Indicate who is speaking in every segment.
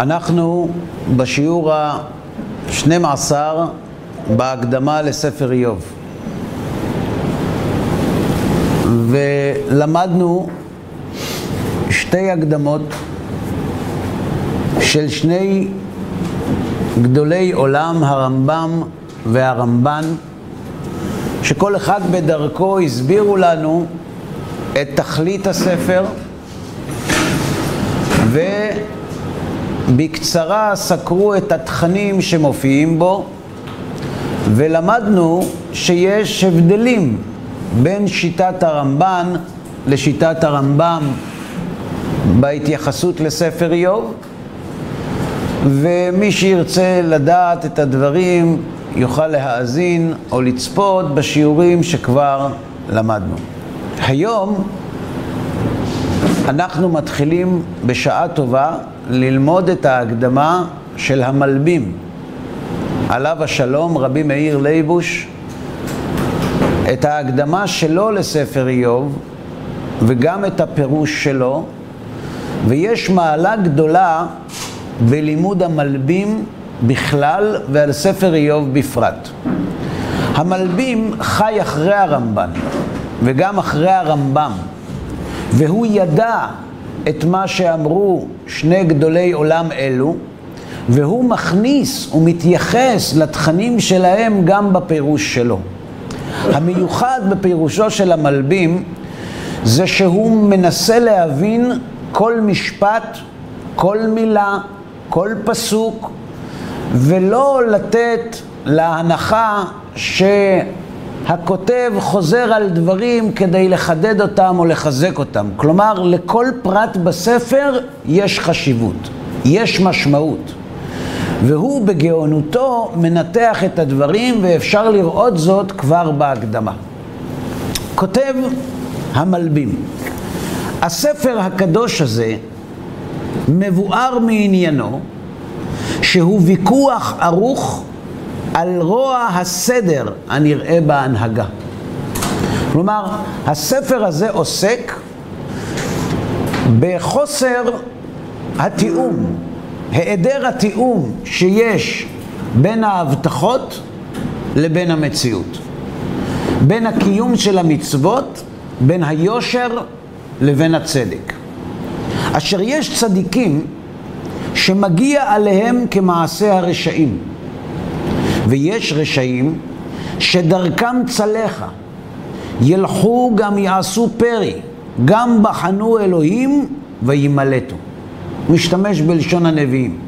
Speaker 1: אנחנו בשיעור ה-12 בהקדמה לספר איוב. ולמדנו שתי הקדמות של שני גדולי עולם, הרמב"ם והרמב"ן, שכל אחד בדרכו הסבירו לנו את תכלית הספר ובקצרה סקרו את התכנים שמופיעים בו ולמדנו שיש הבדלים בין שיטת הרמב"ן לשיטת הרמב"ם בהתייחסות לספר איוב ומי שירצה לדעת את הדברים יוכל להאזין או לצפות בשיעורים שכבר למדנו. היום אנחנו מתחילים בשעה טובה ללמוד את ההקדמה של המלבים, עליו השלום, רבי מאיר לייבוש, את ההקדמה שלו לספר איוב וגם את הפירוש שלו, ויש מעלה גדולה בלימוד המלבים בכלל ועל ספר איוב בפרט. המלבים חי אחרי הרמב"ן וגם אחרי הרמב"ם, והוא ידע את מה שאמרו שני גדולי עולם אלו, והוא מכניס ומתייחס לתכנים שלהם גם בפירוש שלו. המיוחד בפירושו של המלבים זה שהוא מנסה להבין כל משפט, כל מילה, כל פסוק, ולא לתת להנחה שהכותב חוזר על דברים כדי לחדד אותם או לחזק אותם. כלומר, לכל פרט בספר יש חשיבות, יש משמעות. והוא בגאונותו מנתח את הדברים ואפשר לראות זאת כבר בהקדמה. כותב המלבים, הספר הקדוש הזה מבואר מעניינו שהוא ויכוח ערוך על רוע הסדר הנראה בהנהגה. כלומר, הספר הזה עוסק בחוסר התיאום, היעדר התיאום שיש בין ההבטחות לבין המציאות, בין הקיום של המצוות, בין היושר לבין הצדק. אשר יש צדיקים שמגיע עליהם כמעשה הרשעים, ויש רשעים שדרכם צלחה, ילכו גם יעשו פרי, גם בחנו אלוהים וימלטו. הוא משתמש בלשון הנביאים.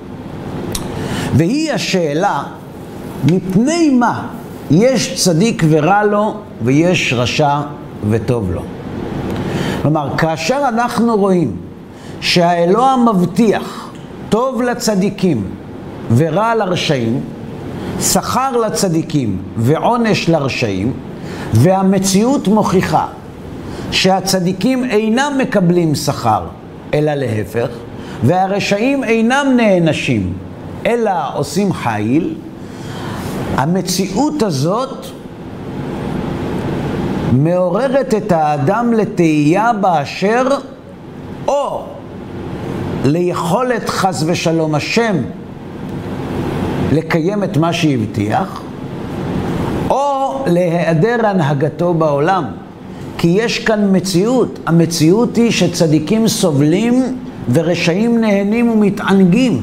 Speaker 1: והיא השאלה, מפני מה יש צדיק ורע לו ויש רשע וטוב לו. כלומר, כאשר אנחנו רואים שהאלוה מבטיח טוב לצדיקים ורע לרשעים, שכר לצדיקים ועונש לרשעים, והמציאות מוכיחה שהצדיקים אינם מקבלים שכר, אלא להפך, והרשעים אינם נענשים, אלא עושים חיל, המציאות הזאת מעוררת את האדם לתהייה באשר או ליכולת חס ושלום השם לקיים את מה שהבטיח, או להיעדר הנהגתו בעולם. כי יש כאן מציאות, המציאות היא שצדיקים סובלים ורשעים נהנים ומתענגים.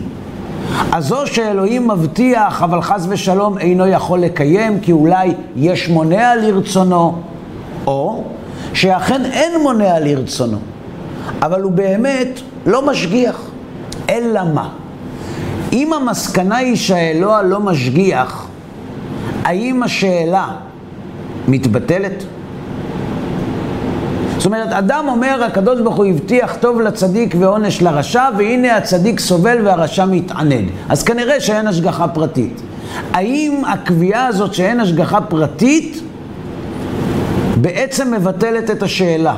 Speaker 1: אז או שאלוהים מבטיח, אבל חס ושלום אינו יכול לקיים, כי אולי יש מונע לרצונו, או שאכן אין מונע לרצונו, אבל הוא באמת לא משגיח. אלא מה? אם המסקנה היא שהאלוה לא משגיח, האם השאלה מתבטלת? זאת אומרת, אדם אומר, הקדוש ברוך הוא הבטיח טוב לצדיק ועונש לרשע, והנה הצדיק סובל והרשע מתענד. אז כנראה שאין השגחה פרטית. האם הקביעה הזאת שאין השגחה פרטית בעצם מבטלת את השאלה?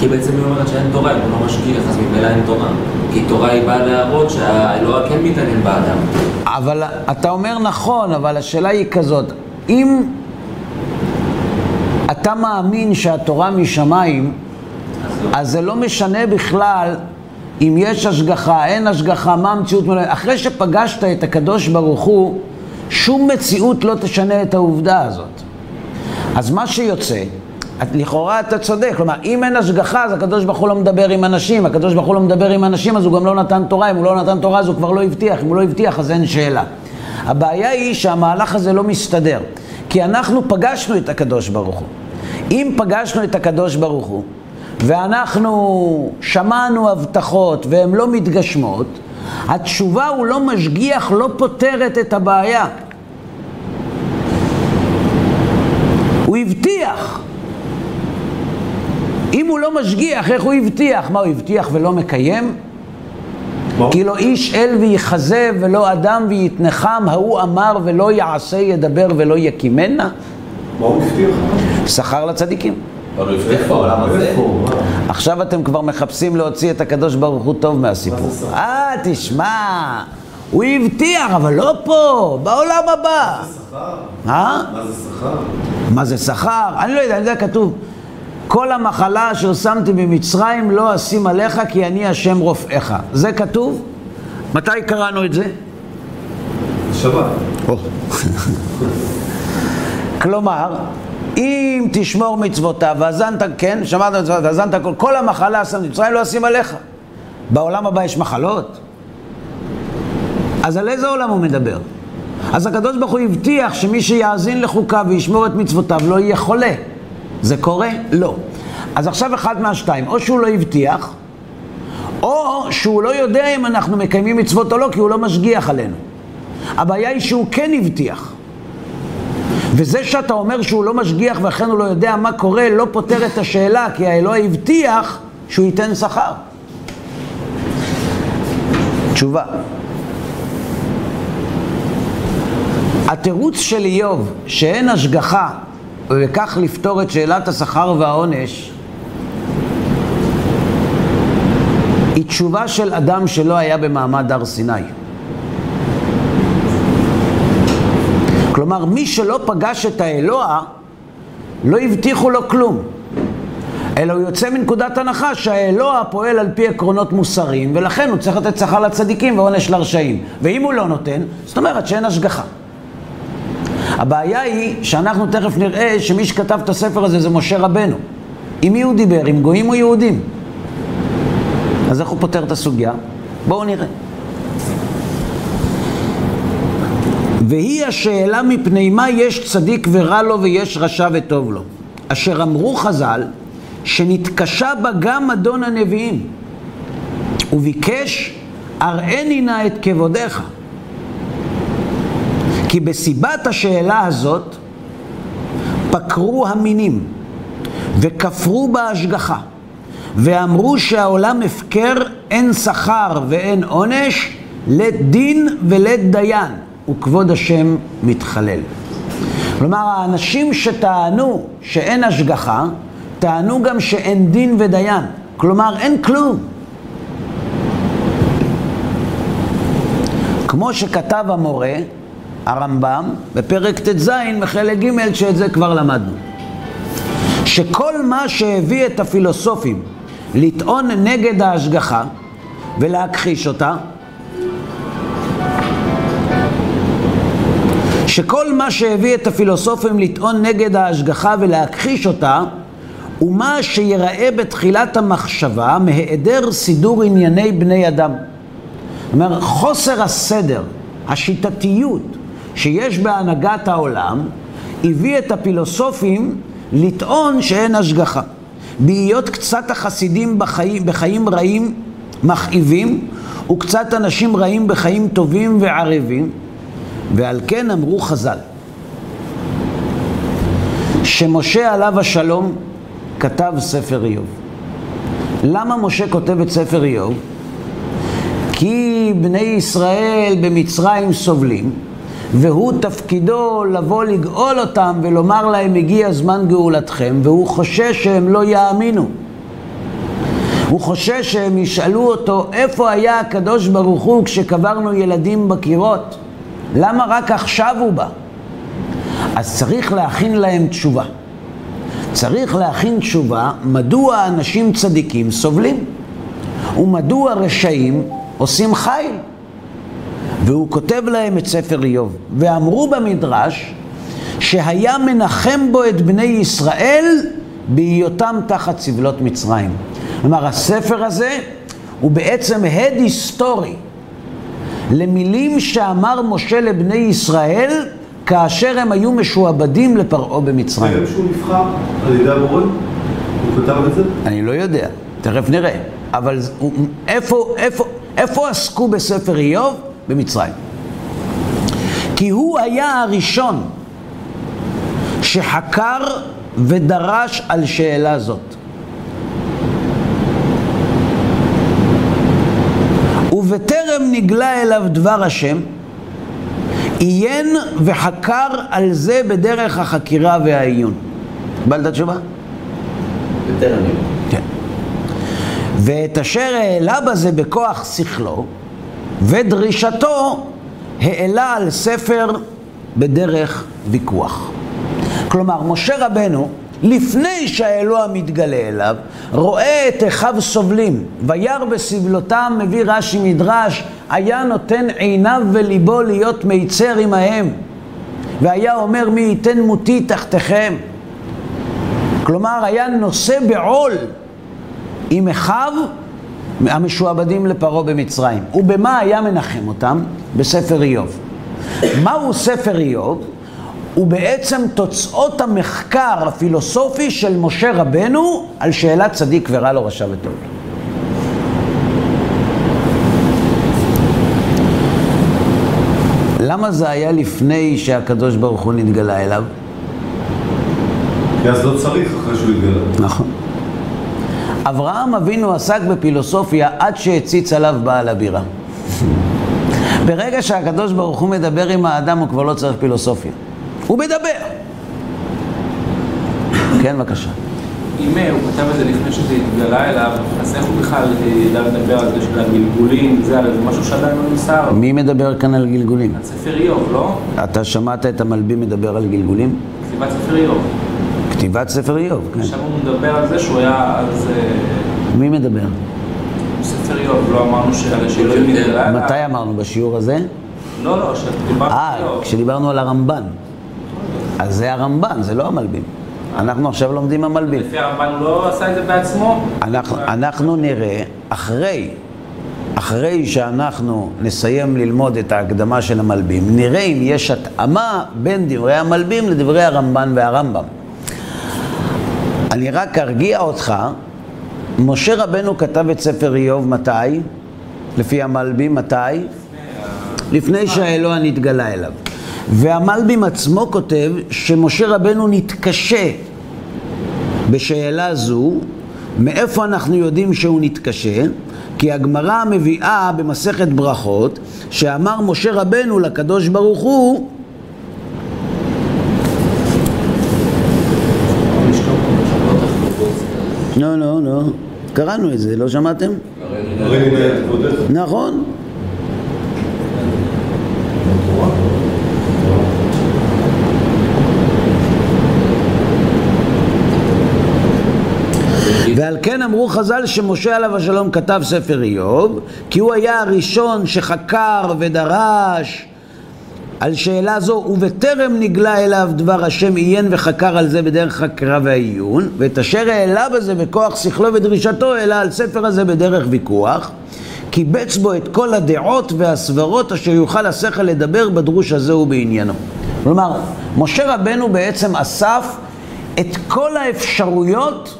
Speaker 2: כי בעצם היא אומרת שאין תורה, אם הוא לא משגיח, אז ממילא אין תורה. כי תורה היא באה להראות שהאלוה כן מתעניין באדם.
Speaker 1: אבל אתה אומר נכון, אבל השאלה היא כזאת, אם אתה מאמין שהתורה משמיים, אז זה לא משנה בכלל אם יש השגחה, אין השגחה, מה המציאות מלאה. אחרי שפגשת את הקדוש ברוך הוא, שום מציאות לא תשנה את העובדה הזאת. אז מה שיוצא, לכאורה אתה צודק, כלומר, אם אין השגחה, אז הקדוש ברוך הוא לא מדבר עם אנשים, הקדוש ברוך הוא לא מדבר עם אנשים, אז הוא גם לא נתן תורה, אם הוא לא נתן תורה, אז הוא כבר לא הבטיח, אם הוא לא הבטיח, אז אין שאלה. הבעיה היא שהמהלך הזה לא מסתדר, כי אנחנו פגשנו את הקדוש ברוך הוא. אם פגשנו את הקדוש ברוך הוא, ואנחנו שמענו הבטחות והן לא מתגשמות, התשובה הוא לא משגיח, לא פותרת את הבעיה. הוא הבטיח. אם הוא לא משגיח, איך הוא הבטיח? מה, הוא הבטיח ולא מקיים? כי לא איש אל ויחזה ולא אדם ויתנחם, ההוא אמר ולא יעשה, ידבר ולא יקימנה?
Speaker 3: מה הוא הבטיח?
Speaker 1: שכר לצדיקים. עכשיו אתם כבר מחפשים להוציא את הקדוש ברוך הוא טוב מהסיפור. אה, תשמע, הוא הבטיח, אבל לא פה, בעולם הבא. אה?
Speaker 3: מה זה שכר?
Speaker 1: מה זה שכר? אני לא יודע, אני יודע, כתוב, כל המחלה אשר שמתי במצרים לא אשים עליך כי אני השם רופאיך. זה כתוב? מתי קראנו את זה?
Speaker 3: שבת.
Speaker 1: כלומר, אם תשמור מצוותיו והאזנת, כן, שמעת מצוותיו והאזנת כל, כל המחלה שמתי במצרים לא אשים עליך. בעולם הבא יש מחלות? אז על איזה עולם הוא מדבר? אז הקדוש ברוך הוא הבטיח שמי שיאזין לחוקיו וישמור את מצוותיו לא יהיה חולה. זה קורה? לא. אז עכשיו אחד מהשתיים, או שהוא לא הבטיח, או שהוא לא יודע אם אנחנו מקיימים מצוות או לא, כי הוא לא משגיח עלינו. הבעיה היא שהוא כן הבטיח. וזה שאתה אומר שהוא לא משגיח ואכן הוא לא יודע מה קורה, לא פותר את השאלה, כי האלוה הבטיח שהוא ייתן שכר. תשובה. התירוץ של איוב שאין השגחה ובכך לפתור את שאלת השכר והעונש היא תשובה של אדם שלא היה במעמד הר סיני. כלומר, מי שלא פגש את האלוה, לא הבטיחו לו כלום. אלא הוא יוצא מנקודת הנחה שהאלוה פועל על פי עקרונות מוסריים, ולכן הוא צריך לתת שכר לצדיקים ועונש לרשעים. ואם הוא לא נותן, זאת אומרת שאין השגחה. הבעיה היא שאנחנו תכף נראה שמי שכתב את הספר הזה זה משה רבנו. עם מי הוא דיבר? עם גויים או יהודים? אז איך הוא פותר את הסוגיה? בואו נראה. והיא השאלה מפני מה יש צדיק ורע לו ויש רשע וטוב לו. אשר אמרו חז"ל, שנתקשה בה גם אדון הנביאים, וביקש, אראני נא את כבודיך. כי בסיבת השאלה הזאת פקרו המינים וכפרו בהשגחה ואמרו שהעולם הפקר, אין שכר ואין עונש, לית דין ולית דיין, וכבוד השם מתחלל. כלומר, האנשים שטענו שאין השגחה, טענו גם שאין דין ודיין. כלומר, אין כלום. כמו שכתב המורה, הרמב"ם, בפרק ט"ז מחלק ג', שאת זה כבר למדנו. שכל מה שהביא את הפילוסופים לטעון נגד ההשגחה ולהכחיש אותה, שכל מה שהביא את הפילוסופים לטעון נגד ההשגחה ולהכחיש אותה, הוא מה שיראה בתחילת המחשבה מהיעדר סידור ענייני בני אדם. זאת אומרת, חוסר הסדר, השיטתיות שיש בהנהגת העולם, הביא את הפילוסופים לטעון שאין השגחה. בהיות קצת החסידים בחיים, בחיים רעים מכאיבים, וקצת אנשים רעים בחיים טובים וערבים, ועל כן אמרו חז"ל, שמשה עליו השלום כתב ספר איוב. למה משה כותב את ספר איוב? כי בני ישראל במצרים סובלים, והוא תפקידו לבוא לגאול אותם ולומר להם הגיע זמן גאולתכם, והוא חושש שהם לא יאמינו. הוא חושש שהם ישאלו אותו איפה היה הקדוש ברוך הוא כשקברנו ילדים בקירות? למה רק עכשיו הוא בא? אז צריך להכין להם תשובה. צריך להכין תשובה מדוע אנשים צדיקים סובלים. ומדוע רשעים עושים חיל? והוא כותב להם את ספר איוב. ואמרו במדרש שהיה מנחם בו את בני ישראל בהיותם תחת סבלות מצרים. כלומר, הספר הזה הוא בעצם הד היסטורי למילים שאמר משה לבני ישראל כאשר הם היו משועבדים לפרעה במצרים.
Speaker 3: זה שהוא נבחר על ידי הבורא? הוא כתב את זה?
Speaker 1: אני לא יודע, תכף נראה. אבל איפה, איפה, איפה עסקו בספר איוב? במצרים. כי הוא היה הראשון שחקר ודרש על שאלה זאת. ובטרם נגלה אליו דבר השם, עיין וחקר על זה בדרך החקירה והעיון. קיבלת תשובה?
Speaker 4: בטרם יום.
Speaker 1: כן. ואת אשר העלה בזה בכוח שכלו ודרישתו העלה על ספר בדרך ויכוח. כלומר, משה רבנו, לפני שהאלוה מתגלה אליו, רואה את אחיו סובלים, וירא בסבלותם, מביא רש"י מדרש, היה נותן עיניו וליבו להיות מיצר עמהם, והיה אומר מי ייתן מותי תחתיכם. כלומר, היה נושא בעול עם אחיו המשועבדים לפרעה במצרים. ובמה היה מנחם אותם? בספר איוב. מהו ספר איוב? הוא בעצם תוצאות המחקר הפילוסופי של משה רבנו על שאלת צדיק ורע לו, רשע וטוב. למה זה היה לפני שהקדוש ברוך הוא נתגלה אליו?
Speaker 3: כי אז לא צריך אחרי שהוא יתגלה.
Speaker 1: נכון. אברהם אבינו עסק בפילוסופיה עד שהציץ עליו בעל הבירה. ברגע שהקדוש ברוך הוא מדבר עם האדם, הוא כבר לא צריך פילוסופיה. הוא מדבר. כן, בבקשה.
Speaker 5: אם אה, הוא כתב את זה לפני שזה התגלה אליו, אז איך הוא בכלל אה, ידע לדבר על זה של הגלגולים, זה הרי זה משהו שעדיין לא נמסר.
Speaker 1: מי מדבר כאן על גלגולים?
Speaker 5: על ספר איוב, לא?
Speaker 1: אתה שמעת את המלבים מדבר על גלגולים?
Speaker 5: כתיבת ספר איוב.
Speaker 1: כתיבת ספר איוב, כן.
Speaker 5: שם הוא מדבר על זה שהוא היה אז אה,
Speaker 1: מי מדבר?
Speaker 5: ספר איוב, לא אמרנו שאלוהים. נתגלה.
Speaker 1: מתי אמרנו? בשיעור הזה?
Speaker 5: לא, לא, שדיברנו
Speaker 1: אה,
Speaker 5: על איוב.
Speaker 1: כשדיברנו על הרמב"ן. אז זה הרמב"ן, זה לא המלבים. אנחנו עכשיו לומדים המלבים.
Speaker 5: לפי הרמב"ן הוא לא עשה את זה בעצמו?
Speaker 1: אנחנו, אנחנו נראה אחרי, אחרי שאנחנו נסיים ללמוד את ההקדמה של המלבים, נראה אם יש התאמה בין דברי המלבים לדברי הרמב"ן והרמב"ם. אני רק ארגיע אותך, משה רבנו כתב את ספר איוב מתי? לפי המלבים מתי? לפני שהאלוה נתגלה אליו. והמלבים עצמו כותב שמשה רבנו נתקשה בשאלה זו, מאיפה אנחנו יודעים שהוא נתקשה? כי הגמרא מביאה במסכת ברכות, שאמר משה רבנו לקדוש ברוך הוא, לא, לא, לא, קראנו את זה, לא שמעתם? נכון. ועל כן אמרו חז"ל שמשה עליו השלום כתב ספר איוב, כי הוא היה הראשון שחקר ודרש על שאלה זו, ובטרם נגלה אליו דבר השם עיין וחקר על זה בדרך חקירה והעיון, ואת אשר העלה בזה בכוח שכלו ודרישתו, העלה על ספר הזה בדרך ויכוח, קיבץ בו את כל הדעות והסברות אשר יוכל השכל לדבר בדרוש הזה ובעניינו. כלומר, משה רבנו בעצם אסף את כל האפשרויות,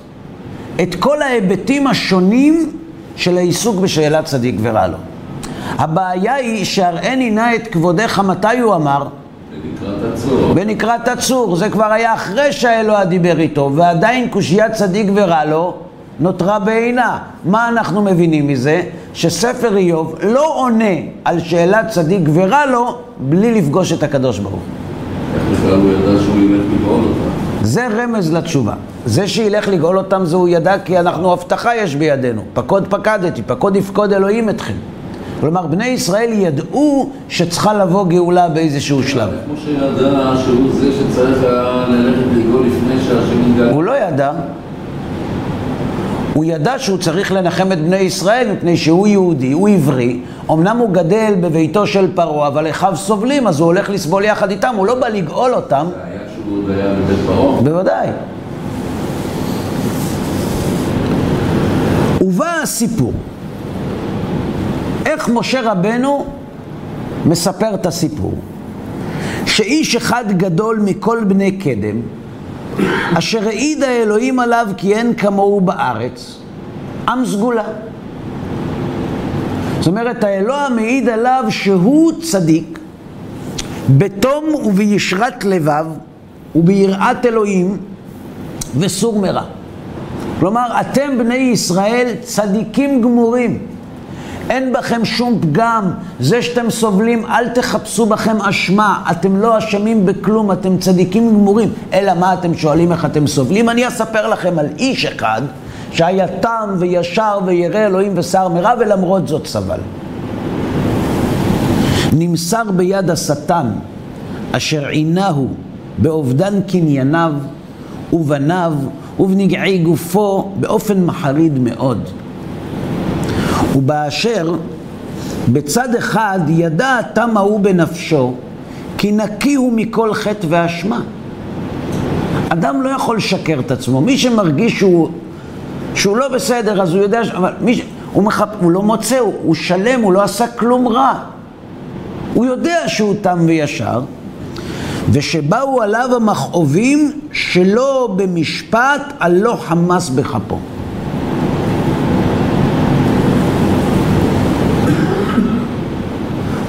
Speaker 1: את כל ההיבטים השונים של העיסוק בשאלת צדיק ורע לו. הבעיה היא שהראני נא את כבודך מתי הוא אמר?
Speaker 4: לקראת הצור.
Speaker 1: בנקרת הצור, זה כבר היה אחרי שהאלוה דיבר איתו, ועדיין קושיית צדיק ורע לו נותרה בעינה. מה אנחנו מבינים מזה? שספר איוב לא עונה על שאלת צדיק ורע לו בלי לפגוש את הקדוש ברוך הוא.
Speaker 4: איך בכלל הוא ידע שהוא ילך לגאול אותה?
Speaker 1: זה רמז לתשובה. זה שילך לגאול אותם זה הוא ידע כי אנחנו הבטחה יש בידינו. פקוד פקדתי, פקוד יפקוד אלוהים אתכם. כלומר, בני ישראל ידעו שצריכה לבוא גאולה באיזשהו שלב.
Speaker 4: כמו שידע שהוא זה שצריך ללכת לגאול לפני שהשם יתגלה.
Speaker 1: הוא לא ידע. הוא ידע שהוא צריך לנחם את בני ישראל מפני שהוא יהודי, הוא עברי. אמנם הוא גדל בביתו של פרעה, אבל אחיו סובלים, אז הוא הולך לסבול יחד איתם, הוא לא בא לגאול אותם.
Speaker 4: זה היה כשהוא עוד היה בבית פרעה.
Speaker 1: בוודאי. ובא הסיפור. איך משה רבנו מספר את הסיפור? שאיש אחד גדול מכל בני קדם, אשר העיד האלוהים עליו כי אין כמוהו בארץ, עם סגולה. זאת אומרת, האלוה מעיד עליו שהוא צדיק, בתום ובישרת לבב וביראת אלוהים וסור מרע. כלומר, אתם בני ישראל צדיקים גמורים. אין בכם שום פגם, זה שאתם סובלים, אל תחפשו בכם אשמה, אתם לא אשמים בכלום, אתם צדיקים גמורים. אלא מה אתם שואלים איך אתם סובלים? אני אספר לכם על איש אחד שהיה תם וישר וירא אלוהים ושר מרע ולמרות זאת סבל. נמסר ביד השטן אשר עינהו באובדן קנייניו ובניו ובנגעי גופו באופן מחריד מאוד. ובאשר בצד אחד ידע התם ההוא בנפשו כי נקי הוא מכל חטא ואשמה. אדם לא יכול לשקר את עצמו. מי שמרגיש שהוא, שהוא לא בסדר, אז הוא יודע. אבל מי ש... הוא, מחפ... הוא לא מוצא, הוא, הוא שלם, הוא לא עשה כלום רע. הוא יודע שהוא תם וישר, ושבאו עליו המכאובים שלא במשפט על לא חמס בכפו.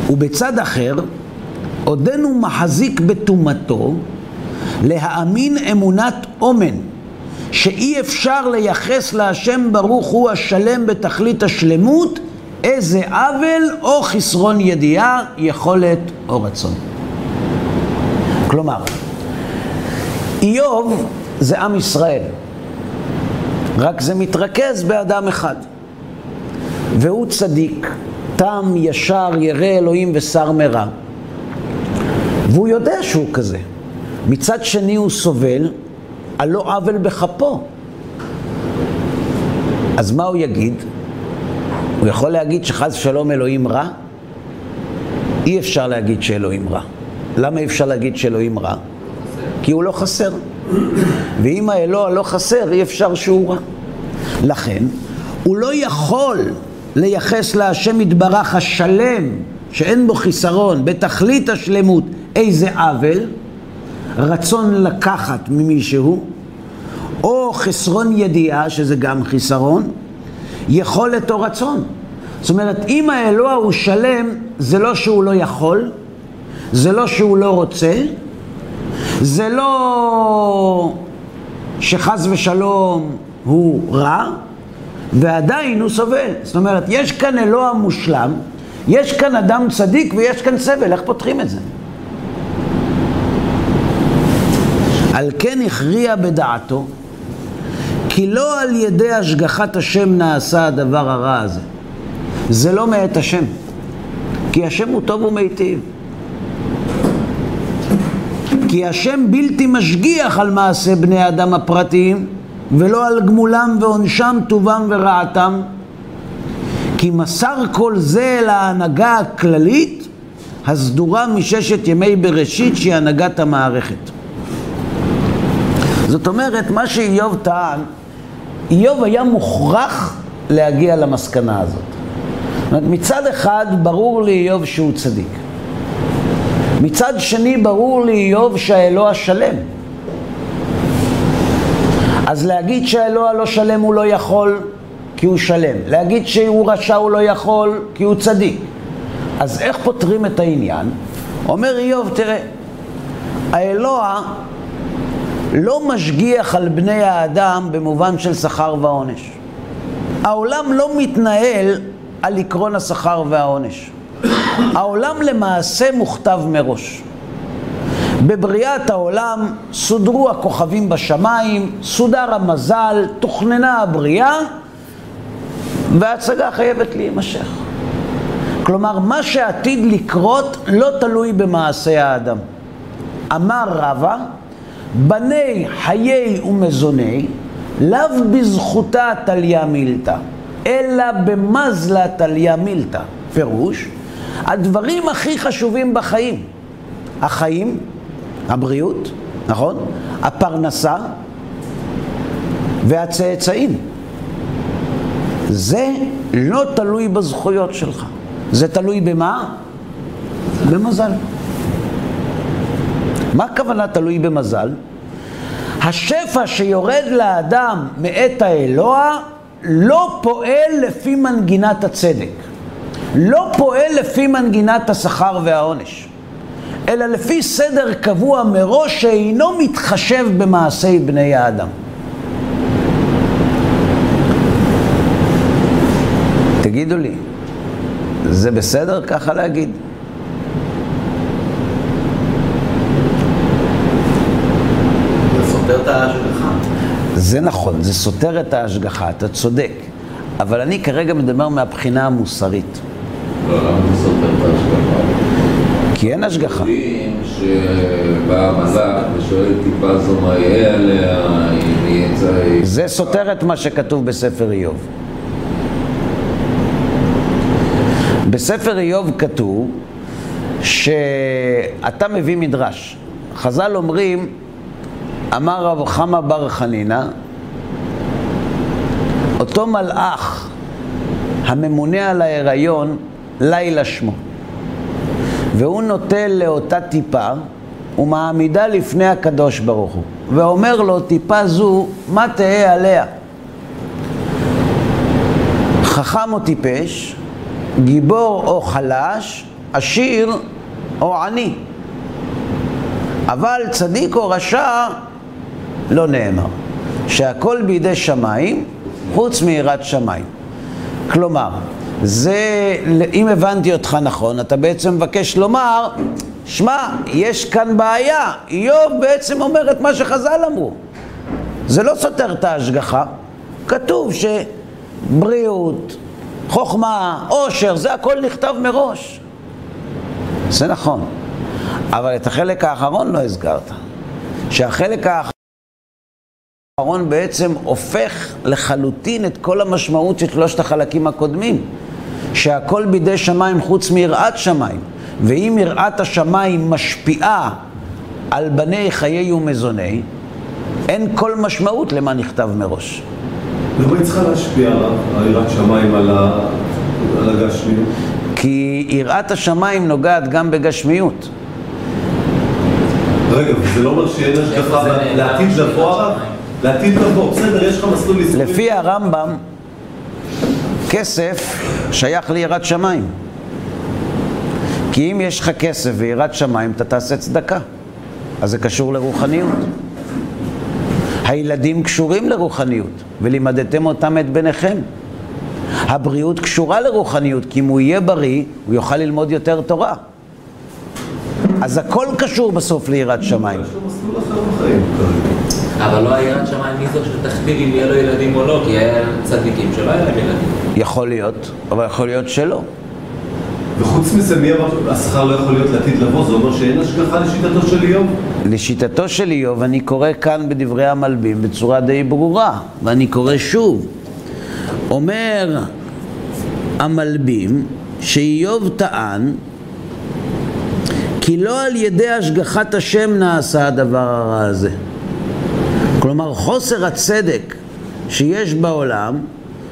Speaker 1: ובצד אחר, עודנו מחזיק בטומאתו להאמין אמונת אומן, שאי אפשר לייחס להשם ברוך הוא השלם בתכלית השלמות, איזה עוול או חסרון ידיעה, יכולת או רצון. כלומר, איוב זה עם ישראל, רק זה מתרכז באדם אחד, והוא צדיק, תם, ישר, ירא אלוהים ושר מרע. והוא יודע שהוא כזה. מצד שני הוא סובל על לא עוול בכפו. אז מה הוא יגיד? הוא יכול להגיד שחס ושלום אלוהים רע? אי אפשר להגיד שאלוהים רע. למה אי אפשר להגיד שאלוהים רע? כי הוא לא חסר. ואם האלוה לא חסר, אי אפשר שהוא רע. לכן, הוא לא יכול לייחס להשם יתברך השלם, שאין בו חיסרון, בתכלית השלמות, איזה עוול, רצון לקחת ממישהו, או חסרון ידיעה, שזה גם חיסרון, יכולת או רצון. זאת אומרת, אם האלוה הוא שלם, זה לא שהוא לא יכול, זה לא שהוא לא רוצה, זה לא שחס ושלום הוא רע, ועדיין הוא סובל. זאת אומרת, יש כאן אלוה מושלם, יש כאן אדם צדיק ויש כאן סבל, איך פותחים את זה? על כן הכריע בדעתו, כי לא על ידי השגחת השם נעשה הדבר הרע הזה. זה לא מאת השם, כי השם הוא טוב ומיטיב. כי השם בלתי משגיח על מעשה בני אדם הפרטיים, ולא על גמולם ועונשם, טובם ורעתם. כי מסר כל זה להנהגה הכללית הסדורה מששת ימי בראשית שהיא הנהגת המערכת. זאת אומרת, מה שאיוב טען, איוב היה מוכרח להגיע למסקנה הזאת. אומרת, מצד אחד ברור לאיוב שהוא צדיק. מצד שני ברור לאיוב שהאלוה שלם. אז להגיד שהאלוה לא שלם הוא לא יכול כי הוא שלם. להגיד שהוא רשע הוא לא יכול כי הוא צדיק. אז איך פותרים את העניין? אומר איוב, תראה, האלוה לא משגיח על בני האדם במובן של שכר ועונש. העולם לא מתנהל על עקרון השכר והעונש. העולם למעשה מוכתב מראש. בבריאת העולם סודרו הכוכבים בשמיים, סודר המזל, תוכננה הבריאה, וההצגה חייבת להימשך. כלומר, מה שעתיד לקרות לא תלוי במעשה האדם. אמר רבא, בני חיי ומזוני לאו בזכותה תליה מילתא, אלא במזלה תליה מילתא. פירוש, הדברים הכי חשובים בחיים, החיים, הבריאות, נכון? הפרנסה והצאצאים. זה לא תלוי בזכויות שלך. זה תלוי במה? במזל. מה הכוונה תלוי במזל? השפע שיורד לאדם מאת האלוה לא פועל לפי מנגינת הצדק. לא פועל לפי מנגינת השכר והעונש, אלא לפי סדר קבוע מראש שאינו מתחשב במעשי בני האדם. תגידו לי, זה בסדר ככה להגיד?
Speaker 4: זה
Speaker 1: נכון, זה סותר את ההשגחה, אתה צודק. אבל אני כרגע מדבר מהבחינה המוסרית.
Speaker 4: לא, למה זה סותר את ההשגחה?
Speaker 1: כי אין השגחה.
Speaker 4: אומרים שבא המלאך ושואל טיפה זו מה יהיה עליה, אם יהיה צריך...
Speaker 1: זה סותר את מה שכתוב בספר איוב. בספר איוב כתוב שאתה מביא מדרש. חז"ל אומרים, אמר רב חמא בר חנינא, אותו מלאך הממונה על ההיריון, לילה שמו. והוא נוטל לאותה טיפה ומעמידה לפני הקדוש ברוך הוא, ואומר לו, טיפה זו, מה תהא עליה? חכם או טיפש, גיבור או חלש, עשיר או עני. אבל צדיק או רשע לא נאמר, שהכל בידי שמיים חוץ מיראת שמיים. כלומר, זה, אם הבנתי אותך נכון, אתה בעצם מבקש לומר, שמע, יש כאן בעיה, איוב בעצם אומר את מה שחז"ל אמרו. זה לא סותר את ההשגחה, כתוב שבריאות, חוכמה, עושר, זה הכל נכתב מראש. זה נכון, אבל את החלק האחרון לא הזכרת. שהחלק האחרון בעצם הופך לחלוטין את כל המשמעות של שלושת החלקים הקודמים. שהכל בידי שמיים חוץ מיראת שמיים. ואם יראת השמיים משפיעה על בני חיי ומזוני, אין כל משמעות למה נכתב מראש.
Speaker 3: למה היא צריכה להשפיע על יראת שמיים על ה- על הגשמיות?
Speaker 1: כי יראת השמיים נוגעת גם בגשמיות.
Speaker 3: רגע, וזה לא אומר שאין השגחה
Speaker 2: זה
Speaker 3: לעתיד לבוא? לעתיד לבוא, בסדר, יש לך מסלול ניסוי.
Speaker 1: לפי הרמב"ם, כסף שייך ליראת שמיים. כי אם יש לך כסף ויראת שמיים, אתה תעשה צדקה. אז זה קשור לרוחניות. הילדים קשורים לרוחניות, ולימדתם אותם את בניכם. הבריאות קשורה לרוחניות, כי אם הוא יהיה בריא, הוא יוכל ללמוד יותר תורה. אז הכל קשור בסוף ליראת שמיים.
Speaker 2: אבל לא היראת שמיים היא זו שתכתיב אם יהיה לו ילדים או לא, כי היה צדיקים שלא היה להם ילדים.
Speaker 1: יכול להיות, אבל יכול להיות שלא.
Speaker 3: וחוץ מזה, מי אמר שהשכר לא יכול להיות לעתיד לבוא? זה אומר שאין השגחה לשיטתו של איוב?
Speaker 1: לשיטתו של איוב, אני קורא כאן בדברי המלבים בצורה די ברורה, ואני קורא שוב. אומר המלבים שאיוב טען כי לא על ידי השגחת השם נעשה הדבר הרע הזה. כלומר, חוסר הצדק שיש בעולם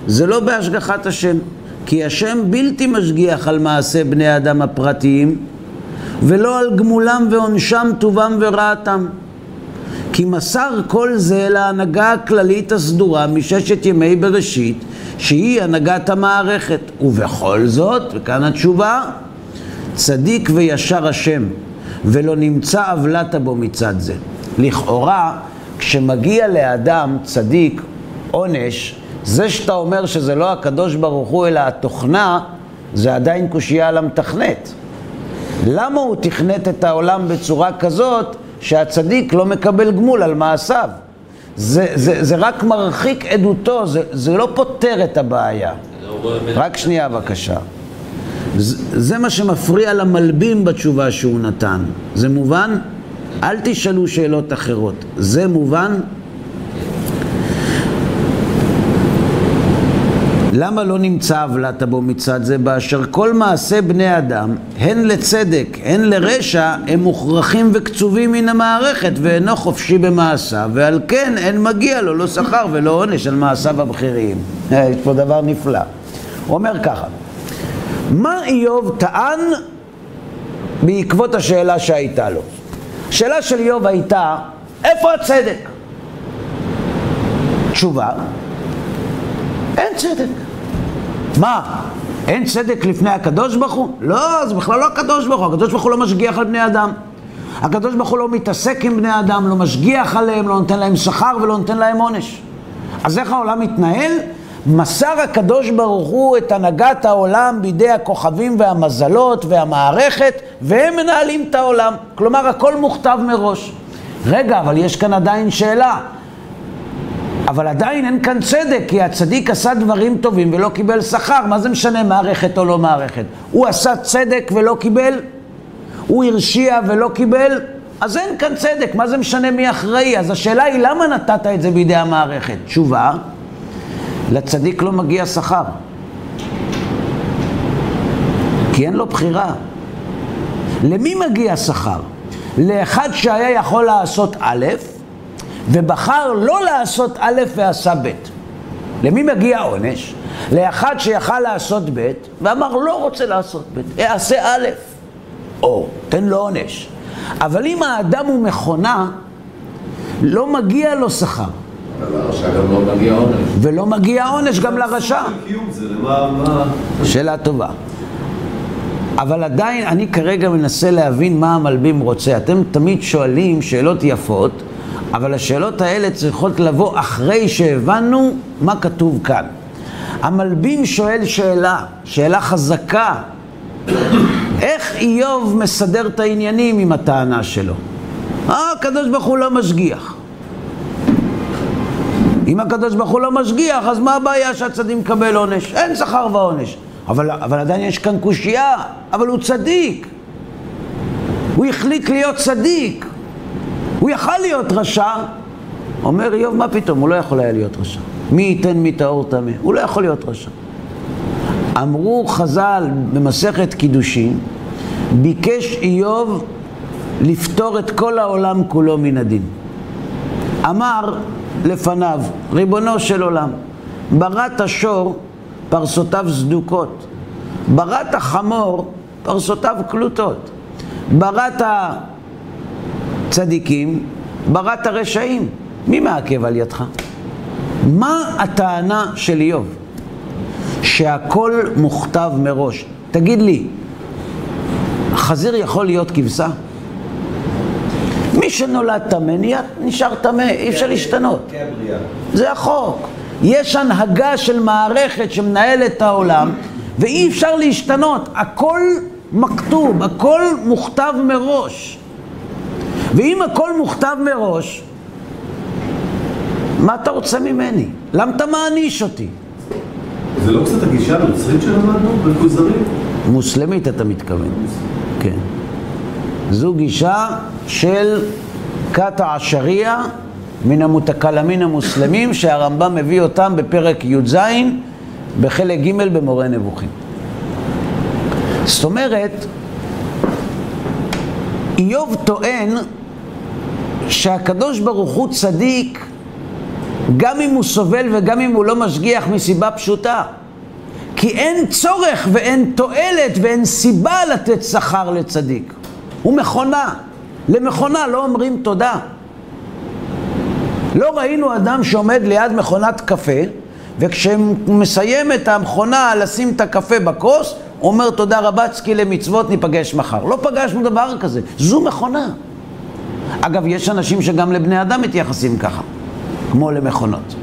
Speaker 1: זה לא בהשגחת השם, כי השם בלתי משגיח על מעשה בני האדם הפרטיים ולא על גמולם ועונשם, טובם ורעתם. כי מסר כל זה להנהגה הכללית הסדורה מששת ימי בראשית, שהיא הנהגת המערכת. ובכל זאת, וכאן התשובה, צדיק וישר השם, ולא נמצא עוולתה בו מצד זה. לכאורה, כשמגיע לאדם צדיק עונש, זה שאתה אומר שזה לא הקדוש ברוך הוא אלא התוכנה, זה עדיין קושייה על המתכנת. למה הוא תכנת את העולם בצורה כזאת שהצדיק לא מקבל גמול על מעשיו? זה, זה, זה רק מרחיק עדותו, זה, זה לא פותר את הבעיה. רק שנייה בבקשה. זה, זה מה שמפריע למלבים בתשובה שהוא נתן. זה מובן? אל תשאלו שאלות אחרות. זה מובן? למה לא נמצא עוולתא בו מצד זה, באשר כל מעשה בני אדם, הן לצדק, הן לרשע, הם מוכרחים וקצובים מן המערכת, ואינו חופשי במעשיו, ועל כן אין מגיע לו לא שכר ולא עונש על מעשיו הבכירים. אה, יש פה דבר נפלא. הוא אומר ככה, מה איוב טען בעקבות השאלה שהייתה לו? השאלה של איוב הייתה, איפה הצדק? תשובה, אין צדק. מה? אין צדק לפני הקדוש ברוך הוא? לא, זה בכלל לא הקדוש ברוך הוא, הקדוש ברוך הוא לא משגיח על בני אדם. הקדוש ברוך הוא לא מתעסק עם בני אדם, לא משגיח עליהם, לא נותן להם שכר ולא נותן להם עונש. אז איך העולם מתנהל? מסר הקדוש ברוך הוא את הנהגת העולם בידי הכוכבים והמזלות והמערכת, והם מנהלים את העולם. כלומר, הכל מוכתב מראש. רגע, אבל יש כאן עדיין שאלה. אבל עדיין אין כאן צדק, כי הצדיק עשה דברים טובים ולא קיבל שכר. מה זה משנה מערכת או לא מערכת? הוא עשה צדק ולא קיבל? הוא הרשיע ולא קיבל? אז אין כאן צדק, מה זה משנה מי אחראי? אז השאלה היא, למה נתת את זה בידי המערכת? תשובה, לצדיק לא מגיע שכר. כי אין לו בחירה. למי מגיע שכר? לאחד שהיה יכול לעשות א', ובחר לא לעשות א' ועשה ב'. למי מגיע עונש? לאחד שיכל לעשות ב', ואמר לא רוצה לעשות ב', אעשה א', או תן לו עונש. אבל אם האדם הוא מכונה, לא מגיע לו שכר.
Speaker 4: לא.
Speaker 1: ולא מגיע עונש גם לרשע. שאלה טובה. אבל עדיין אני כרגע מנסה להבין מה המלבים רוצה. אתם תמיד שואלים שאלות יפות, אבל השאלות האלה צריכות לבוא אחרי שהבנו מה כתוב כאן. המלבים שואל שאלה, שאלה חזקה. איך איוב מסדר את העניינים עם הטענה שלו? אה, הקדוש ברוך הוא לא משגיח. אם הקדוש ברוך הוא לא משגיח, אז מה הבעיה שהצדיק מקבל עונש? אין שכר ועונש. אבל, אבל עדיין יש כאן קושייה, אבל הוא צדיק. הוא החליט להיות צדיק. הוא יכל להיות רשע. אומר איוב, מה פתאום? הוא לא יכול היה להיות רשע. מי ייתן מי טהור טמא? הוא לא יכול להיות רשע. אמרו חז"ל במסכת קידושין, ביקש איוב לפתור את כל העולם כולו מן הדין. אמר לפניו, ריבונו של עולם, בראת השור, פרסותיו סדוקות, בראת החמור, פרסותיו קלוטות, בראת הצדיקים, בראת הרשעים, מי מעכב על ידך? מה הטענה של איוב? שהכל מוכתב מראש. תגיד לי, חזיר יכול להיות כבשה? מי שנולד טמא נשאר טמא, אי אפשר להשתנות. זה החוק. יש הנהגה של מערכת שמנהלת את העולם, ואי אפשר להשתנות. הכל מכתוב, הכל מוכתב מראש. ואם הכל מוכתב מראש, מה אתה רוצה ממני? למה אתה מעניש אותי?
Speaker 3: זה לא קצת הגישה הנוצרית שלמדנו בכוזרים?
Speaker 1: מוסלמית אתה מתכוון, כן. זו גישה של כת העשריה מן המותקלמין המוסלמים שהרמב"ם מביא אותם בפרק י"ז בחלק ג' במורה נבוכים. זאת אומרת, איוב טוען שהקדוש ברוך הוא צדיק גם אם הוא סובל וגם אם הוא לא משגיח מסיבה פשוטה. כי אין צורך ואין תועלת ואין סיבה לתת שכר לצדיק. הוא מכונה. למכונה לא אומרים תודה. לא ראינו אדם שעומד ליד מכונת קפה, וכשהוא מסיים את המכונה לשים את הקפה בכוס, אומר תודה רבה, צקי למצוות, ניפגש מחר. לא פגשנו דבר כזה, זו מכונה. אגב, יש אנשים שגם לבני אדם מתייחסים ככה, כמו למכונות.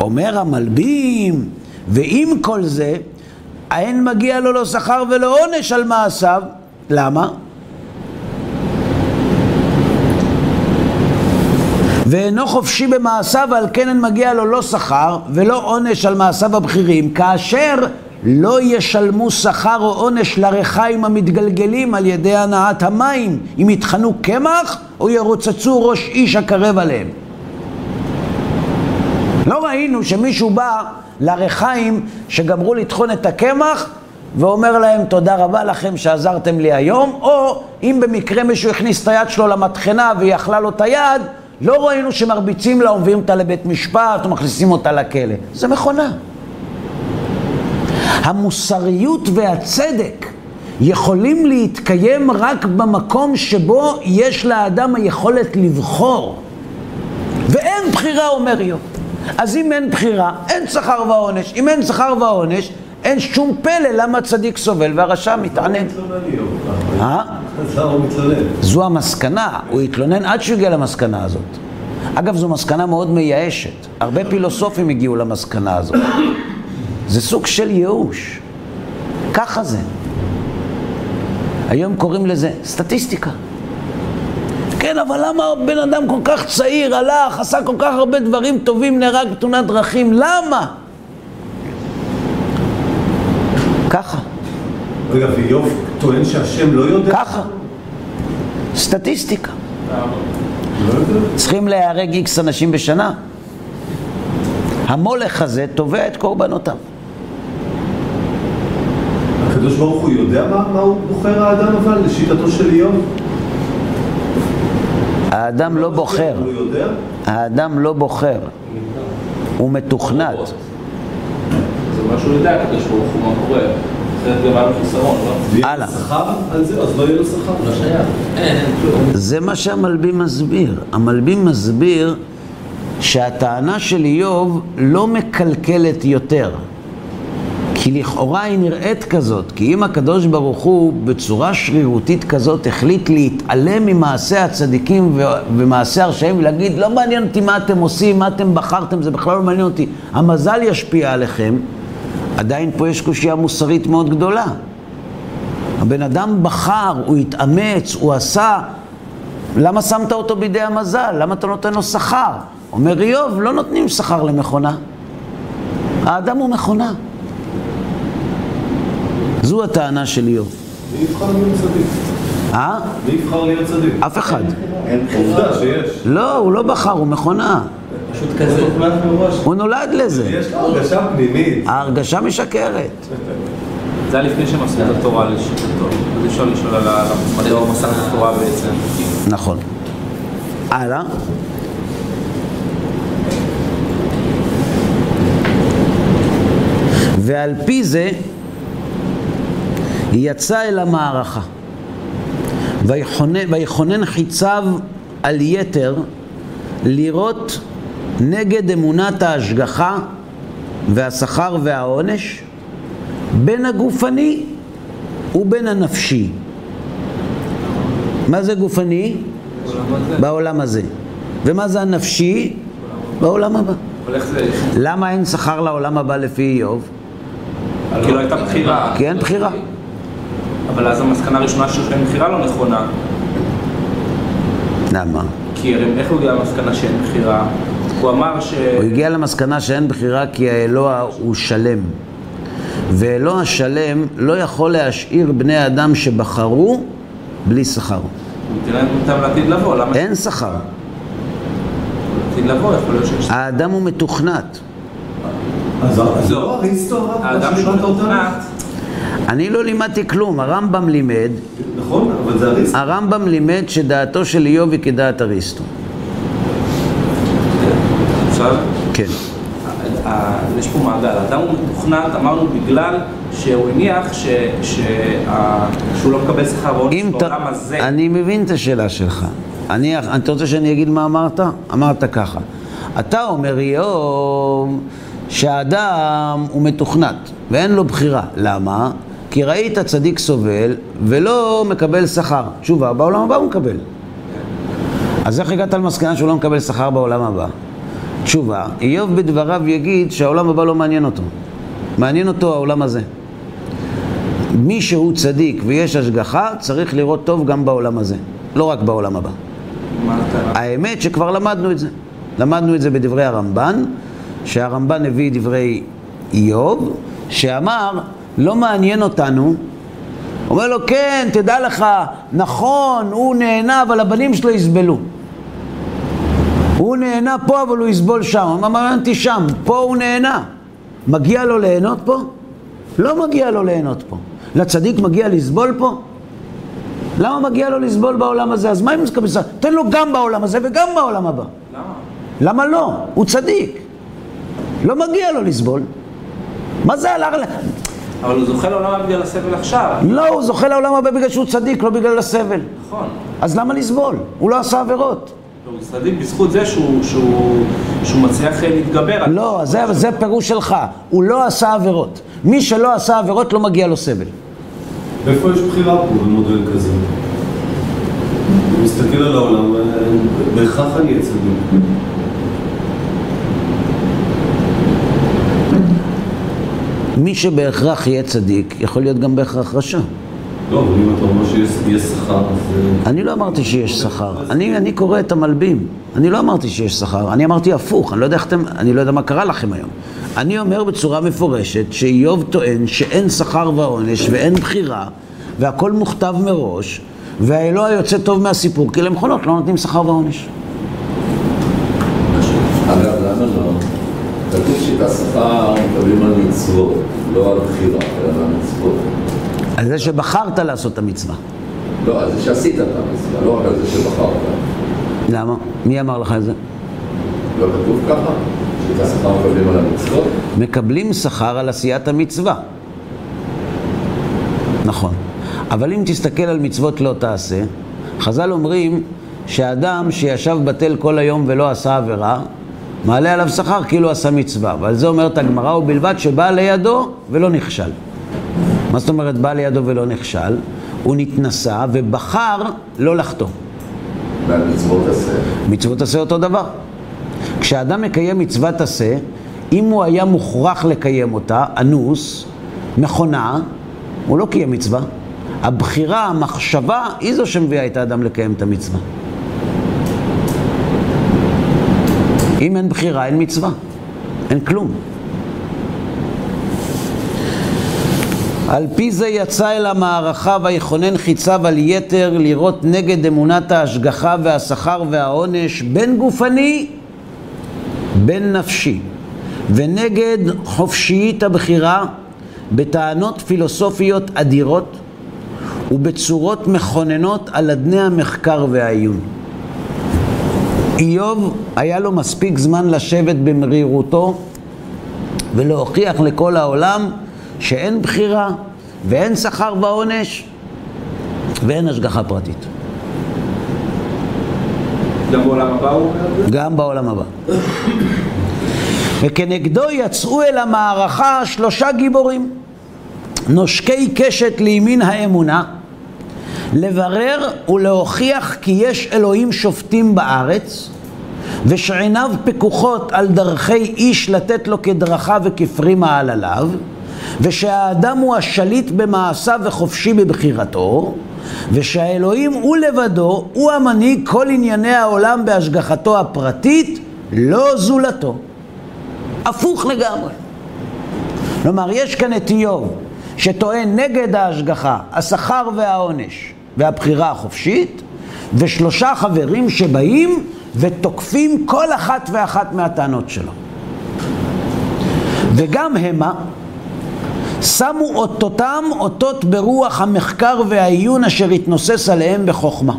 Speaker 1: אומר המלבים, ועם כל זה, האין מגיע לו לא שכר ולא עונש על מעשיו. למה? ואינו חופשי במעשיו, ועל כן אין מגיע לו לא שכר ולא עונש על מעשיו הבכירים, כאשר לא ישלמו שכר או עונש לרחיים המתגלגלים על ידי הנעת המים, אם יטחנו קמח או ירוצצו ראש איש הקרב עליהם. לא ראינו שמישהו בא לרחיים שגמרו לטחון את הקמח ואומר להם תודה רבה לכם שעזרתם לי היום, או אם במקרה מישהו הכניס את היד שלו למטחנה והיא אכלה לו את היד, לא ראינו שמרביצים לה ומביאים אותה לבית משפט ומכניסים אותה לכלא. זה מכונה. המוסריות והצדק יכולים להתקיים רק במקום שבו יש לאדם היכולת לבחור. ואין בחירה, אומר איוב. אז אם אין בחירה, אין שכר ועונש. אם אין שכר ועונש, אין שום פלא למה הצדיק סובל והרשע מתענן. אה? זו המסקנה, הוא התלונן עד שהוא הגיע למסקנה הזאת. אגב, זו מסקנה מאוד מייאשת. הרבה פילוסופים הגיעו למסקנה הזאת. זה סוג של ייאוש. ככה זה. היום קוראים לזה סטטיסטיקה. כן, אבל למה בן אדם כל כך צעיר, הלך, עשה כל כך הרבה דברים טובים, נהרג בתאונת דרכים? למה? ככה,
Speaker 3: רגע, ואיוב טוען שהשם לא יודע?
Speaker 1: ככה. סטטיסטיקה.
Speaker 3: לא יודע.
Speaker 1: צריכים להיהרג איקס אנשים בשנה. המולך הזה תובע את קורבנותיו.
Speaker 3: הקדוש ברוך הוא יודע מה, מה הוא בוחר האדם אבל, לשיטתו של איוב?
Speaker 1: האדם לא בוחר,
Speaker 3: הוא יודע?
Speaker 1: האדם לא בוחר, הוא מתוכנת.
Speaker 5: זה מה שהוא יודע, הקדוש ברוך הוא מה קורה. לא?
Speaker 1: הלאה.
Speaker 3: לא.
Speaker 2: לא.
Speaker 1: זה מה שהמלבים מסביר. המלבים מסביר שהטענה של איוב לא מקלקלת יותר. כי לכאורה היא נראית כזאת, כי אם הקדוש ברוך הוא בצורה שרירותית כזאת החליט להתעלם ממעשה הצדיקים ו- ומעשה הרשעים ולהגיד לא מעניין אותי מה אתם עושים, מה אתם בחרתם, זה בכלל לא מעניין אותי, המזל ישפיע עליכם, עדיין פה יש קושייה מוסרית מאוד גדולה. הבן אדם בחר, הוא התאמץ, הוא עשה, למה שמת אותו בידי המזל? למה אתה נותן לו שכר? אומר איוב, לא נותנים שכר למכונה. האדם הוא מכונה. זו הטענה של איוב.
Speaker 3: מי יבחר להיות צדיק?
Speaker 1: אה?
Speaker 3: מי יבחר להיות צדיק?
Speaker 1: אף אחד.
Speaker 3: עובדה שיש.
Speaker 1: לא, הוא לא בחר, הוא מכונה.
Speaker 2: פשוט כזה.
Speaker 1: הוא נולד לזה.
Speaker 3: יש לו הרגשה פנימית.
Speaker 1: ההרגשה משקרת.
Speaker 5: זה היה לפני שהם עשו את התורה לשיטתו. אז אפשר לשאול על ה- מדוע הוא מסר את התורה בעצם.
Speaker 1: נכון. הלאה. ועל פי זה יצא אל המערכה ויכונן, ויכונן חיציו על יתר לראות נגד אמונת ההשגחה והשכר והעונש בין הגופני ובין הנפשי. מה זה גופני? בעולם הזה. ומה זה הנפשי? בעולם הבא. למה אין שכר לעולם הבא לפי איוב?
Speaker 5: כי לא הייתה בחירה.
Speaker 1: כי אין בחירה.
Speaker 5: אבל אז המסקנה הראשונה שאין בחירה לא נכונה.
Speaker 1: למה?
Speaker 5: כי איך הוא הגיע למסקנה שאין בחירה? הוא אמר ש...
Speaker 1: הוא הגיע למסקנה שאין בחירה כי האלוה הוא שלם. ואלוה השלם לא יכול להשאיר בני אדם שבחרו בלי שכר.
Speaker 5: הוא ייתן אותם לעתיד לבוא, למה?
Speaker 1: אין שכר.
Speaker 5: לעתיד לבוא, יכול להיות שיש...
Speaker 1: האדם הוא מתוכנת.
Speaker 3: אז אז
Speaker 5: לא.
Speaker 3: לא אריסטו הרב?
Speaker 5: האדם שהוא? מתוכנת,
Speaker 1: אני לא לימדתי כלום, הרמב"ם לימד,
Speaker 3: נכון, אבל זה אריסטו.
Speaker 1: הרמב"ם לימד שדעתו של איוב היא כדעת אריסטו.
Speaker 5: עכשיו,
Speaker 1: כן.
Speaker 5: יש פה מעגל, האדם הוא מתוכנת, אמרנו בגלל שהוא הניח ש- שה- שהוא לא מקבל שכר ועונש
Speaker 1: אם
Speaker 5: בעולם. הזה.
Speaker 1: אני מבין את השאלה שלך. אני, אתה רוצה שאני אגיד מה אמרת? אמרת ככה. אתה אומר, איוב, שהאדם הוא מתוכנת ואין לו בחירה. למה? כי ראית צדיק סובל ולא מקבל שכר. תשובה, בעולם הבא הוא מקבל. אז איך הגעת למסקנה שהוא לא מקבל שכר בעולם הבא? תשובה, איוב בדבריו יגיד שהעולם הבא לא מעניין אותו. מעניין אותו העולם הזה. מי שהוא צדיק ויש השגחה, צריך לראות טוב גם בעולם הזה, לא רק בעולם הבא. האמת שכבר למדנו את זה. למדנו את זה בדברי הרמב"ן, שהרמב"ן הביא דברי איוב, שאמר, לא מעניין אותנו. אומר לו, כן, תדע לך, נכון, הוא נהנה, אבל הבנים שלו יסבלו. הוא נהנה פה, אבל הוא יסבול שם. אמר, מעניין שם, פה הוא נהנה. מגיע לו ליהנות פה? לא מגיע לו ליהנות פה. לצדיק מגיע לסבול פה? למה מגיע לו לסבול בעולם הזה? אז מה אם נזכר בזה? תן לו גם בעולם הזה וגם בעולם הבא.
Speaker 5: למה?
Speaker 1: למה לא? הוא צדיק. לא מגיע לו לסבול. מה זה הלך ל...
Speaker 5: אבל הוא זוכה לעולם בגלל הסבל עכשיו.
Speaker 1: לא, הוא זוכה לעולם הבא בגלל שהוא צדיק, לא בגלל הסבל.
Speaker 5: נכון.
Speaker 1: אז למה לסבול? הוא לא עשה עבירות.
Speaker 5: הוא צדיק בזכות זה שהוא, שהוא, שהוא מצליח אה, להתגבר.
Speaker 1: לא, זה, זה פירוש שלך. הוא לא עשה עבירות. מי שלא עשה עבירות לא מגיע לו סבל.
Speaker 3: איפה יש בחירה פה במודל כזה? אני מסתכל על העולם, אה, בהכרח אני אהיה צדיק.
Speaker 1: מי שבהכרח יהיה צדיק, יכול להיות גם בהכרח רשע.
Speaker 3: לא, אבל אם אתה אומר שיש שכר, אז... אה,
Speaker 1: אני לא אמרתי שיש שכר. אני, אני קורא את המלבים. אני לא אמרתי שיש שכר. אני אמרתי הפוך. אני לא יודע אתם... אני לא יודע מה קרה לכם היום. אני אומר בצורה מפורשת שאיוב טוען שאין שכר ועונש ואין בחירה והכל מוכתב מראש והאלוה יוצא טוב מהסיפור כי למכונות לא נותנים שכר ועונש.
Speaker 4: אגב, למה לא? כתוב שאת השכר מקבלים על מצוות, לא על בחירה, אלא על מצוות.
Speaker 1: על זה שבחרת לעשות את המצווה.
Speaker 4: לא, על זה שעשית את המצווה, לא רק על זה שבחרת.
Speaker 1: למה? מי אמר לך את זה?
Speaker 4: לא כתוב ככה? שאת השכר מקבלים על המצוות?
Speaker 1: מקבלים שכר על עשיית המצווה. נכון. אבל אם תסתכל על מצוות לא תעשה, חז"ל אומרים שאדם שישב בטל כל היום ולא עשה עבירה, מעלה עליו שכר כאילו עשה מצווה. ועל זה אומרת הגמרא, ובלבד שבא לידו ולא נכשל. מה זאת אומרת בא לידו ולא נכשל? הוא נתנסה ובחר לא.
Speaker 4: ועל מצוות עשה.
Speaker 1: מצוות עשה אותו דבר. כשאדם מקיים מצוות עשה, אם הוא היה מוכרח לקיים אותה, אנוס, מכונה, הוא לא קיים מצווה. הבחירה, המחשבה, היא זו שמביאה את האדם לקיים את המצווה. אם אין בחירה, אין מצווה. אין כלום. על פי זה יצא אל המערכה ויכונן חיציו על יתר לראות נגד אמונת ההשגחה והשכר והעונש בין גופני בין נפשי ונגד חופשיית הבחירה בטענות פילוסופיות אדירות ובצורות מכוננות על אדני המחקר והעיון. איוב היה לו מספיק זמן לשבת במרירותו ולהוכיח לכל העולם שאין בחירה ואין שכר ועונש ואין השגחה פרטית.
Speaker 5: גם בעולם הבא הוא אומר?
Speaker 1: גם בעולם הבא. וכנגדו יצאו אל המערכה שלושה גיבורים, נושקי קשת לימין האמונה, לברר ולהוכיח כי יש אלוהים שופטים בארץ, ושעיניו פקוחות על דרכי איש לתת לו כדרכה וכפרי מעלליו, ושהאדם הוא השליט במעשיו וחופשי בבחירתו, ושהאלוהים הוא לבדו, הוא המנהיג כל ענייני העולם בהשגחתו הפרטית, לא זולתו. הפוך לגמרי. כלומר, יש כאן את איוב, שטוען נגד ההשגחה, השכר והעונש והבחירה החופשית, ושלושה חברים שבאים ותוקפים כל אחת ואחת מהטענות שלו. וגם המה שמו אותותם אותות ברוח המחקר והעיון אשר התנוסס עליהם בחוכמה.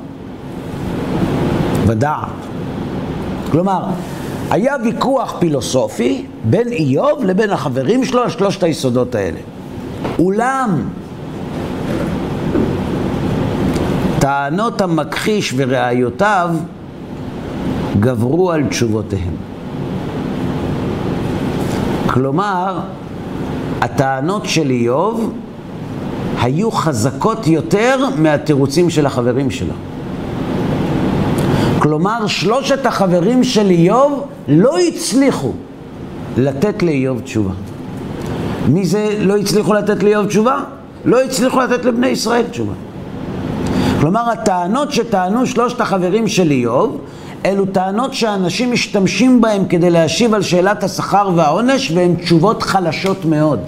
Speaker 1: ודעת. כלומר, היה ויכוח פילוסופי בין איוב לבין החברים שלו על שלושת היסודות האלה. אולם טענות המכחיש וראיותיו גברו על תשובותיהם. כלומר, הטענות של איוב היו חזקות יותר מהתירוצים של החברים שלו. כלומר, שלושת החברים של איוב לא הצליחו לתת לאיוב תשובה. מי זה לא הצליחו לתת לאיוב תשובה? לא הצליחו לתת לבני ישראל תשובה. כלומר, הטענות שטענו שלושת החברים של איוב, אלו טענות שאנשים משתמשים בהן כדי להשיב על שאלת השכר והעונש, והן תשובות חלשות מאוד.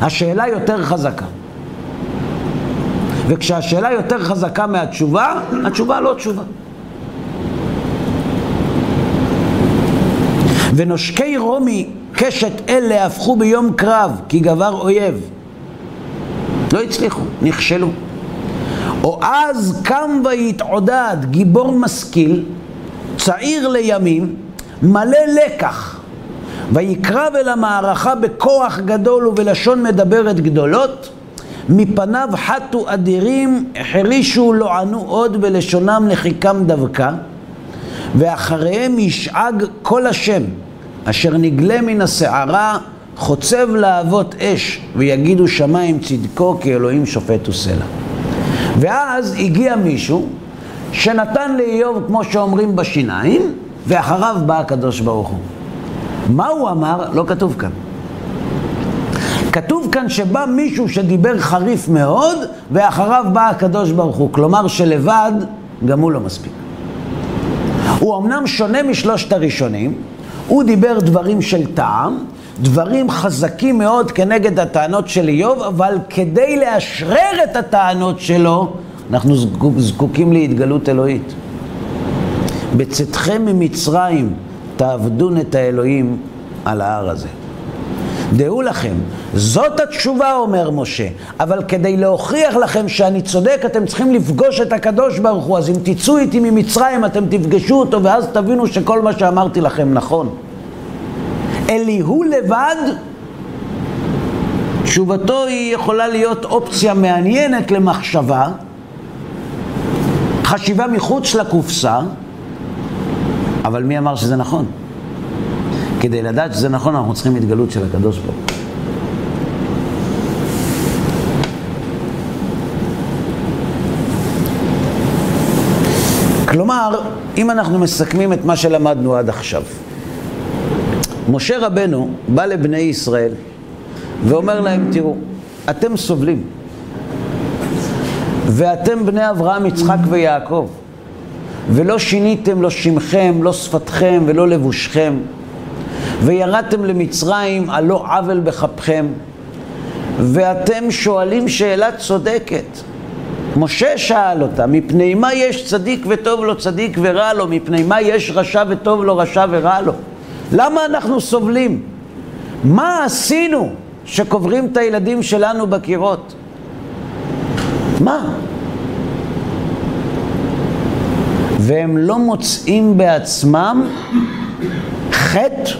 Speaker 1: השאלה יותר חזקה. וכשהשאלה יותר חזקה מהתשובה, התשובה לא תשובה. ונושקי רומי קשת אלה הפכו ביום קרב כי גבר אויב. לא הצליחו, נכשלו. או אז קם ויתעודד גיבור משכיל, צעיר לימים, מלא לקח, ויקרב אל המערכה בכוח גדול ובלשון מדברת גדולות, מפניו חטו אדירים, החרישו לא ענו עוד בלשונם לחיקם דווקא, ואחריהם ישאג כל השם, אשר נגלה מן הסערה, חוצב להבות אש, ויגידו שמיים צדקו כי אלוהים שופט וסלע. ואז הגיע מישהו שנתן לאיוב, כמו שאומרים, בשיניים, ואחריו בא הקדוש ברוך הוא. מה הוא אמר? לא כתוב כאן. כתוב כאן שבא מישהו שדיבר חריף מאוד, ואחריו בא הקדוש ברוך הוא. כלומר שלבד, גם הוא לא מספיק. הוא אמנם שונה משלושת הראשונים, הוא דיבר דברים של טעם, דברים חזקים מאוד כנגד הטענות של איוב, אבל כדי לאשרר את הטענות שלו, אנחנו זקוקים להתגלות אלוהית. בצאתכם ממצרים תעבדון את האלוהים על ההר הזה. דעו לכם, זאת התשובה, אומר משה, אבל כדי להוכיח לכם שאני צודק, אתם צריכים לפגוש את הקדוש ברוך הוא, אז אם תצאו איתי ממצרים, אתם תפגשו אותו, ואז תבינו שכל מה שאמרתי לכם נכון. אליהו לבד, תשובתו היא יכולה להיות אופציה מעניינת למחשבה, חשיבה מחוץ לקופסה, אבל מי אמר שזה נכון? כדי לדעת שזה נכון, אנחנו צריכים התגלות של הקדוש ברוך הוא. כלומר, אם אנחנו מסכמים את מה שלמדנו עד עכשיו, משה רבנו בא לבני ישראל ואומר להם, תראו, אתם סובלים, ואתם בני אברהם, יצחק ויעקב, ולא שיניתם לא שמכם, לא שפתכם ולא לבושכם, וירדתם למצרים על לא עוול בכפכם, ואתם שואלים שאלה צודקת. משה שאל אותה, מפני מה יש צדיק וטוב לו צדיק ורע לו? מפני מה יש רשע וטוב לו רשע ורע לו? למה אנחנו סובלים? מה עשינו שקוברים את הילדים שלנו בקירות? מה? והם לא מוצאים בעצמם חטא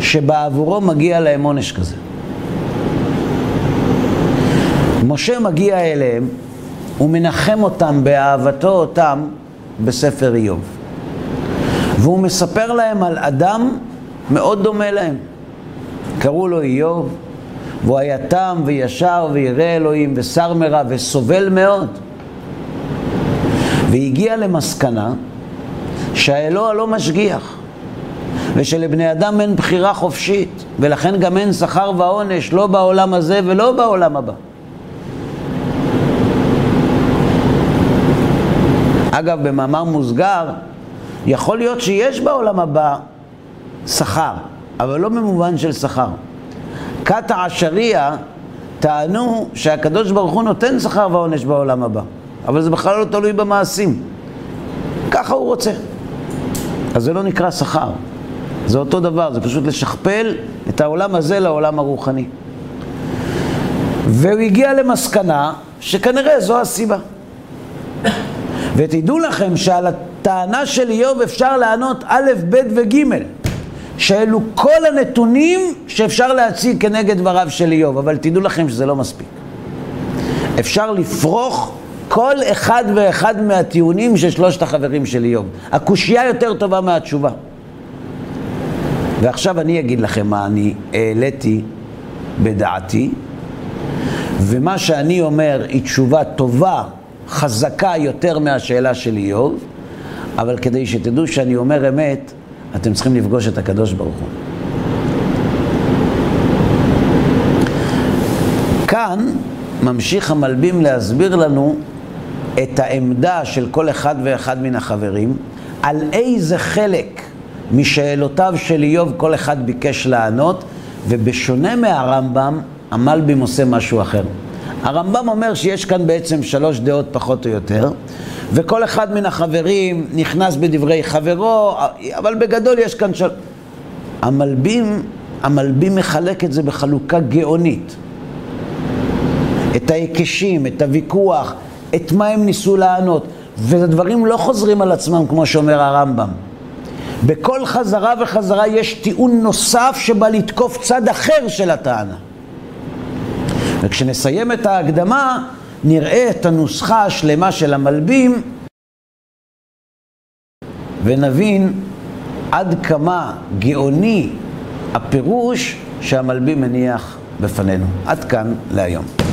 Speaker 1: שבעבורו מגיע להם עונש כזה. משה מגיע אליהם ומנחם אותם באהבתו אותם בספר איוב. והוא מספר להם על אדם מאוד דומה להם. קראו לו איוב, והוא היה תם וישר וירא אלוהים ושר מרע וסובל מאוד. והגיע למסקנה שהאלוה לא משגיח. ושלבני אדם אין בחירה חופשית, ולכן גם אין שכר ועונש, לא בעולם הזה ולא בעולם הבא. אגב, במאמר מוסגר, יכול להיות שיש בעולם הבא שכר, אבל לא במובן של שכר. כת העשריה טענו שהקדוש ברוך הוא נותן שכר ועונש בעולם הבא, אבל זה בכלל לא תלוי במעשים. ככה הוא רוצה. אז זה לא נקרא שכר. זה אותו דבר, זה פשוט לשכפל את העולם הזה לעולם הרוחני. והוא הגיע למסקנה שכנראה זו הסיבה. ותדעו לכם שעל הטענה של איוב אפשר לענות א', ב' וג', שאלו כל הנתונים שאפשר להציג כנגד דבריו של איוב, אבל תדעו לכם שזה לא מספיק. אפשר לפרוך כל אחד ואחד מהטיעונים של שלושת החברים של איוב. הקושייה יותר טובה מהתשובה. ועכשיו אני אגיד לכם מה אני העליתי בדעתי, ומה שאני אומר היא תשובה טובה, חזקה יותר מהשאלה של איוב, אבל כדי שתדעו שאני אומר אמת, אתם צריכים לפגוש את הקדוש ברוך הוא. כאן ממשיך המלבים להסביר לנו את העמדה של כל אחד ואחד מן החברים, על איזה חלק משאלותיו של איוב כל אחד ביקש לענות, ובשונה מהרמב"ם, המלבים עושה משהו אחר. הרמב"ם אומר שיש כאן בעצם שלוש דעות פחות או יותר, וכל אחד מן החברים נכנס בדברי חברו, אבל בגדול יש כאן של... המלבים, המלבים מחלק את זה בחלוקה גאונית. את ההיקשים, את הוויכוח, את מה הם ניסו לענות. והדברים לא חוזרים על עצמם, כמו שאומר הרמב"ם. בכל חזרה וחזרה יש טיעון נוסף שבא לתקוף צד אחר של הטענה. וכשנסיים את ההקדמה, נראה את הנוסחה השלמה של המלבים ונבין עד כמה גאוני הפירוש שהמלבים מניח בפנינו. עד כאן להיום.